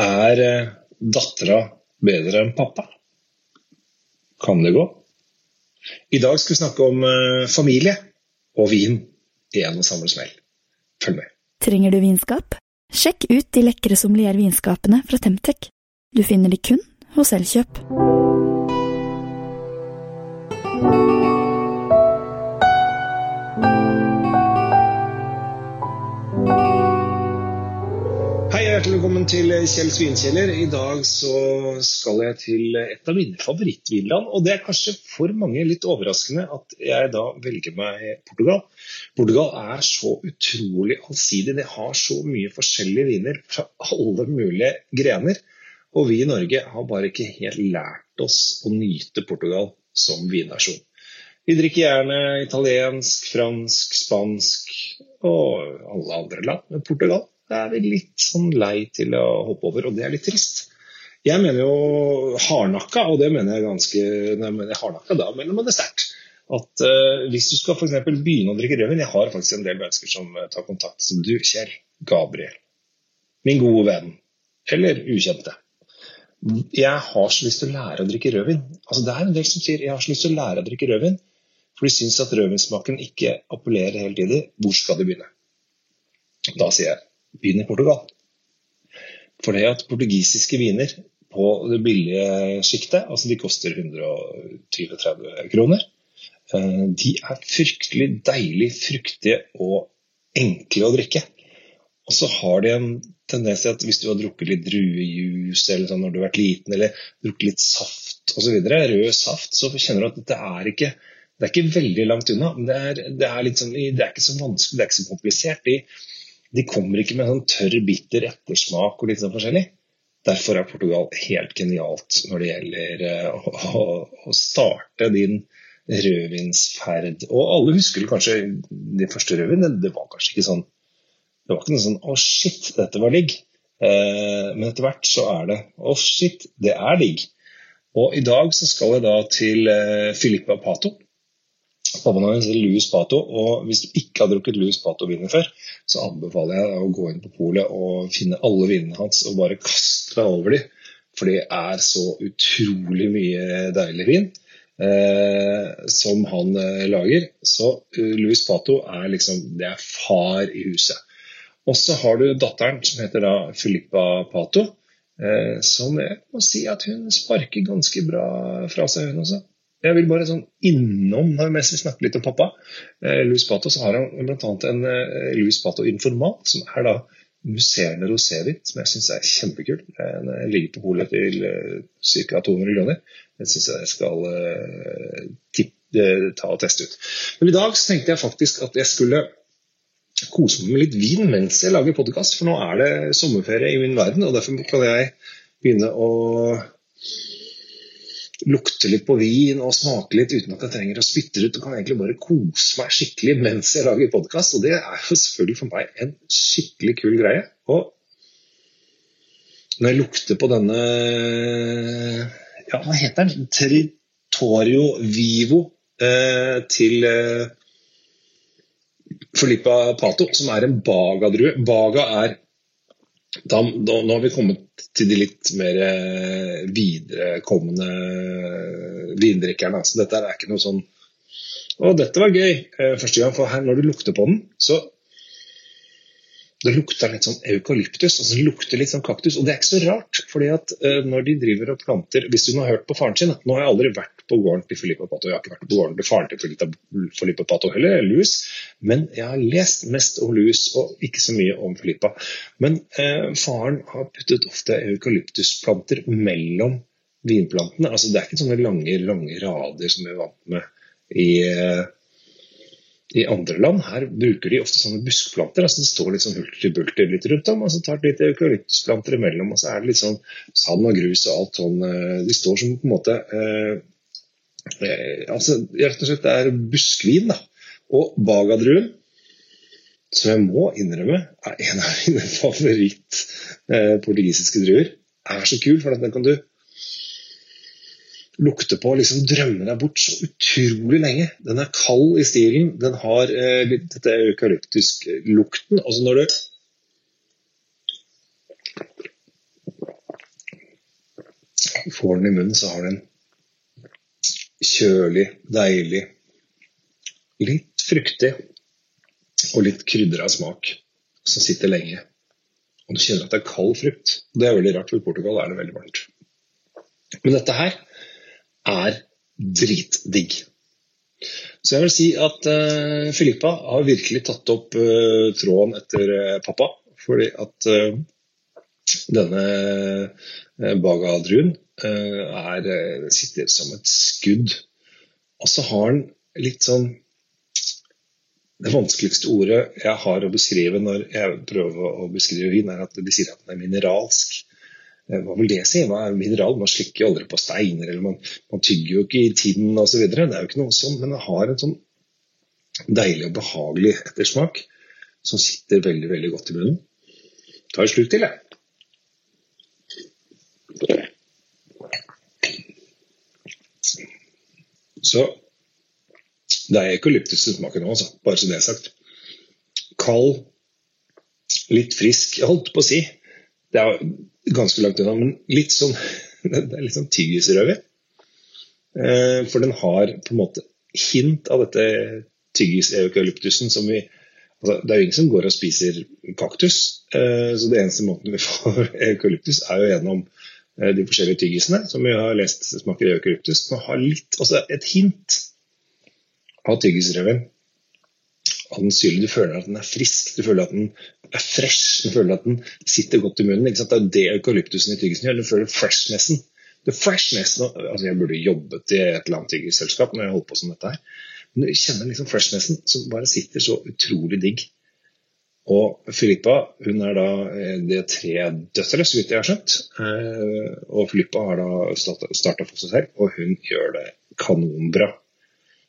Er eh, dattera bedre enn pappa? Kan det gå? I dag skal vi snakke om eh, familie og vin i en og samme smell. Følg med. Trenger du vinskap? Sjekk ut de lekre sommeliervinskapene fra Temtec. Du finner de kun hos Elkjøp. Kjell Svinkjeller. I dag så skal jeg til et av mine favorittvinland. Og det er kanskje for mange litt overraskende at jeg da velger meg Portugal. Portugal er så utrolig allsidig. Det har så mye forskjellige viner fra alle mulige grener. Og vi i Norge har bare ikke helt lært oss å nyte Portugal som vinnasjon. Vi drikker gjerne italiensk, fransk, spansk og alle andre land. Men Portugal det er vi litt sånn lei til å hoppe over, og det er litt trist. Jeg mener jo hardnakka, og det mener jeg ganske når jeg mener hardnakka, da mener man det sterkt. At uh, hvis du skal for begynne å drikke rødvin Jeg har faktisk en del mennesker som uh, tar kontakt som du, Kjell Gabriel. Min gode venn. Eller ukjente. Jeg har så lyst til å lære å drikke rødvin. Altså, det er en del som sier jeg har så lyst til å lære å drikke rødvin, for de syns at rødvinsmaken ikke appellerer helt i dem. Hvor skal de begynne? Da sier jeg vin i Portugal. For det at portugisiske viner på det billige sjiktet, altså de koster 120-30 kroner, eh, de er fryktelig deilig, fruktige og enkle å drikke. Og så har de en tendens til at hvis du har drukket litt druejus eller sånn når du har vært liten, eller drukket litt saft osv., rød saft, så kjenner du at dette er ikke det er ikke veldig langt unna, men det er, det er, sånn, det er ikke så vanskelig, det er ikke så komplisert. De, de kommer ikke med en sånn tørr, bitter ettersmak og litt sånn forskjellig. Derfor er Portugal helt genialt når det gjelder eh, å, å starte din rødvinsferd. Og alle husker kanskje de første rødvinene. Det var kanskje ikke sånn Det var ikke noe sånn Å, oh, shit, dette var digg. Eh, men etter hvert så er det Å, oh, shit, det er digg. Og i dag så skal jeg da til eh, Filippa Pato. Pappaen hans er Louis Pato, og hvis du ikke har drukket Louis Pato-viner før, så anbefaler jeg deg å gå inn på polet og finne alle vinene hans og bare kaste deg over dem. For det er så utrolig mye deilig vin eh, som han eh, lager. Så uh, Louis Pato er liksom det er far i huset. Og så har du datteren som heter da Filippa Pato. Eh, som jeg må si at hun sparker ganske bra fra seg, hun også. Jeg vil bare sånn innom, mens vi snakker litt om pappa, eh, Louis Pato, så har han bl.a. en eh, Louis Pato-informat, som er da musserende rosévin, som jeg syns er kjempekult. Den ligger på polet til eh, ca. 200 kroner. Den syns jeg skal eh, tippe, ta og teste ut. Men i dag så tenkte jeg faktisk at jeg skulle kose meg med litt vin mens jeg lager podkast, for nå er det sommerferie i min verden, og derfor kan jeg begynne å lukte litt på vin og smake litt uten at jeg trenger å spytte ut. Og kan egentlig bare kose meg skikkelig mens jeg lager podkast. Og det er jo selvfølgelig for meg en skikkelig kul greie. Og når jeg lukter på denne Ja, hva heter den? Territorio Vivo eh, til eh, Filippa Pato, som er en baga-drue. Baga er da, da, nå har vi kommet til de litt mer eh, viderekommende vindrikkerne. Så dette er ikke noe sånn Å, dette var gøy eh, første gang. For her, når du lukter på den, så det lukter litt sånn eukalyptus. altså Det lukter litt sånn kaktus. Og det er ikke så rart, fordi at uh, når de driver og planter Hvis du nå har hørt på faren sin Nå har jeg aldri vært på gården til Filippa Pato, jeg har ikke vært på gården til faren til Filippa Pato heller, lus, men jeg har lest mest om lus og ikke så mye om Filippa. Men uh, faren har puttet ofte eukalyptusplanter mellom vinplantene. altså Det er ikke sånne lange, lange rader som vi er vant med i uh, i andre land her bruker de ofte sånne buskplanter. altså Det står litt sånn hulter litt rundt om, og så tar de litt eukalyptusplanter imellom. og Så er det litt sånn sand og grus og alt sånn. Eh, de står som på en måte eh, eh, altså Rett og slett det er buskvin. da. Og bagadruen, som jeg må innrømme er en av mine favoritt eh, portugisiske druer, er så kul, for den kan du lukte på liksom drømme deg bort så utrolig lenge. Den er kald i stilen. Den har eh, litt dette eukalyptisk-lukten. Altså når du får den i munnen, så har den kjølig, deilig, litt fruktig og litt krydra smak som sitter lenge. Og du kjenner at det er kald frukt. Det er veldig rart, for i Portugal er det veldig varmt. Men dette her er dritdigg. Så jeg vil si at uh, Filippa har virkelig tatt opp uh, tråden etter uh, pappa. Fordi at denne bagadruen er, sitter som et skudd. Og så har den litt sånn det vanskeligste ordet jeg har å beskrive når jeg prøver å beskrive vin, er at de sier at den er mineralsk. Eh, hva vil det si? Hva er mineral? Man slikker jo aldri på steiner, eller man, man tygger jo ikke i tinn osv. Det er jo ikke noe sånn, men det har en sånn deilig og behagelig ettersmak som sitter veldig, veldig godt i munnen. Ta en slurk til, jeg. Så det er eukalyptus som smaker nå, altså. Bare så det er sagt. Kald, litt frisk. Jeg holdt på å si Det er ganske langt unna, men litt sånn Det er litt sånn tyggisrødvin. Eh, for den har på en måte hint av dette tyggis-eukalyptusen som vi altså, Det er jo ingen som går og spiser kaktus, eh, så det eneste måten vi får eukalyptus, er jo gjennom eh, de forskjellige tyggisene, som vi har lest smaker eukalyptus. Den har litt, altså et hint av tyggisrøven av den syrlige. Du føler at den er frisk, du føler at den er fresh, du føler at den sitter godt i munnen. Det er det eukalyptusen i tyggisen gjør. Du føler freshnessen. The freshnessen, altså Jeg burde jobbet i et eller annet tyggisselskap når jeg holdt på som dette her. Men du kjenner liksom freshnessen som bare sitter så utrolig digg. Og Filippa hun er da eh, det tre døtre, så vidt jeg har skjønt. Eh, og Filippa har da starta for seg selv, og hun gjør det kanonbra.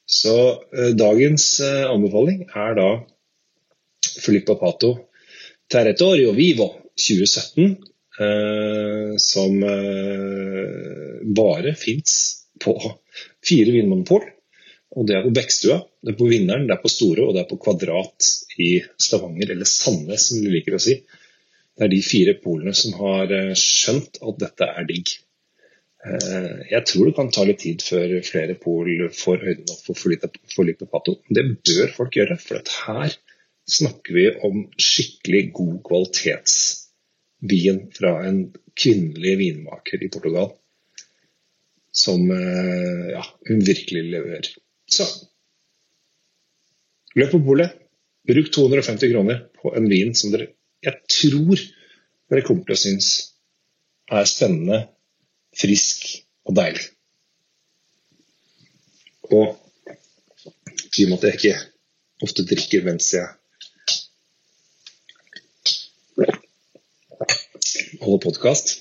Så eh, dagens eh, anbefaling er da Filippa Pato Territorio Vivo 2017, eh, som eh, bare fins på fire vinmonopol. Og det er på Bekkstua, det er på Vinneren, det er på Store og det er på Kvadrat i Stavanger, eller Sandnes som de liker å si. Det er de fire polene som har skjønt at dette er digg. Eh, jeg tror det kan ta litt tid før flere pol får øynene opp for Felipe Pato. Det bør folk gjøre, for her snakker vi om skikkelig god kvalitetsvin fra en kvinnelig vinmaker i Portugal. Som eh, ja, hun virkelig leverer. Så løp på polet. Bruk 250 kroner på en vin som dere jeg tror dere kommer til å synes er spennende frisk og deilig. Og i og med at jeg ikke ofte drikker mens jeg holder podkast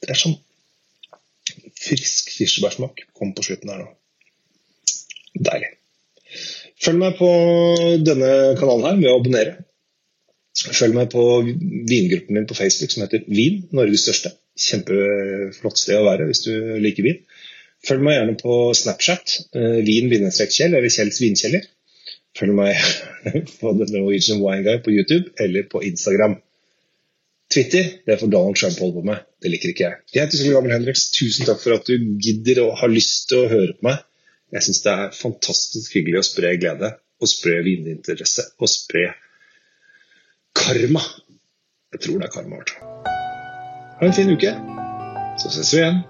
Det er sånn frisk kirsebærsmak kom på slutten her nå. Deilig. Følg meg på denne kanalen her ved å abonnere. Følg meg på vingruppen min på Facebook som heter Vin, Norges største. Kjempeflott sted å være hvis du liker vin. Følg meg gjerne på Snapchat, uh, vin-kjell eller Kjells vinkjeller. Følg meg på The Norwegian Wine Guy på YouTube eller på Instagram. Twitter det får Donald Trump holde på med. Det liker ikke jeg. Jeg heter Sylvi Gammel Henriks. Tusen takk for at du gidder og har lyst til å høre på meg. Jeg syns det er fantastisk hyggelig å spre glede og spre vininteresse og spre karma. Jeg tror det er karma. Ha en fin uke. Så ses vi igjen.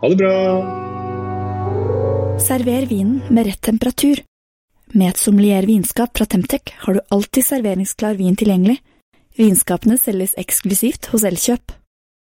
Ha det bra. Server vinen med rett temperatur. Med et sommelier vinskap fra Temtec har du alltid serveringsklar vin tilgjengelig. Vinskapene selges eksklusivt hos Elkjøp.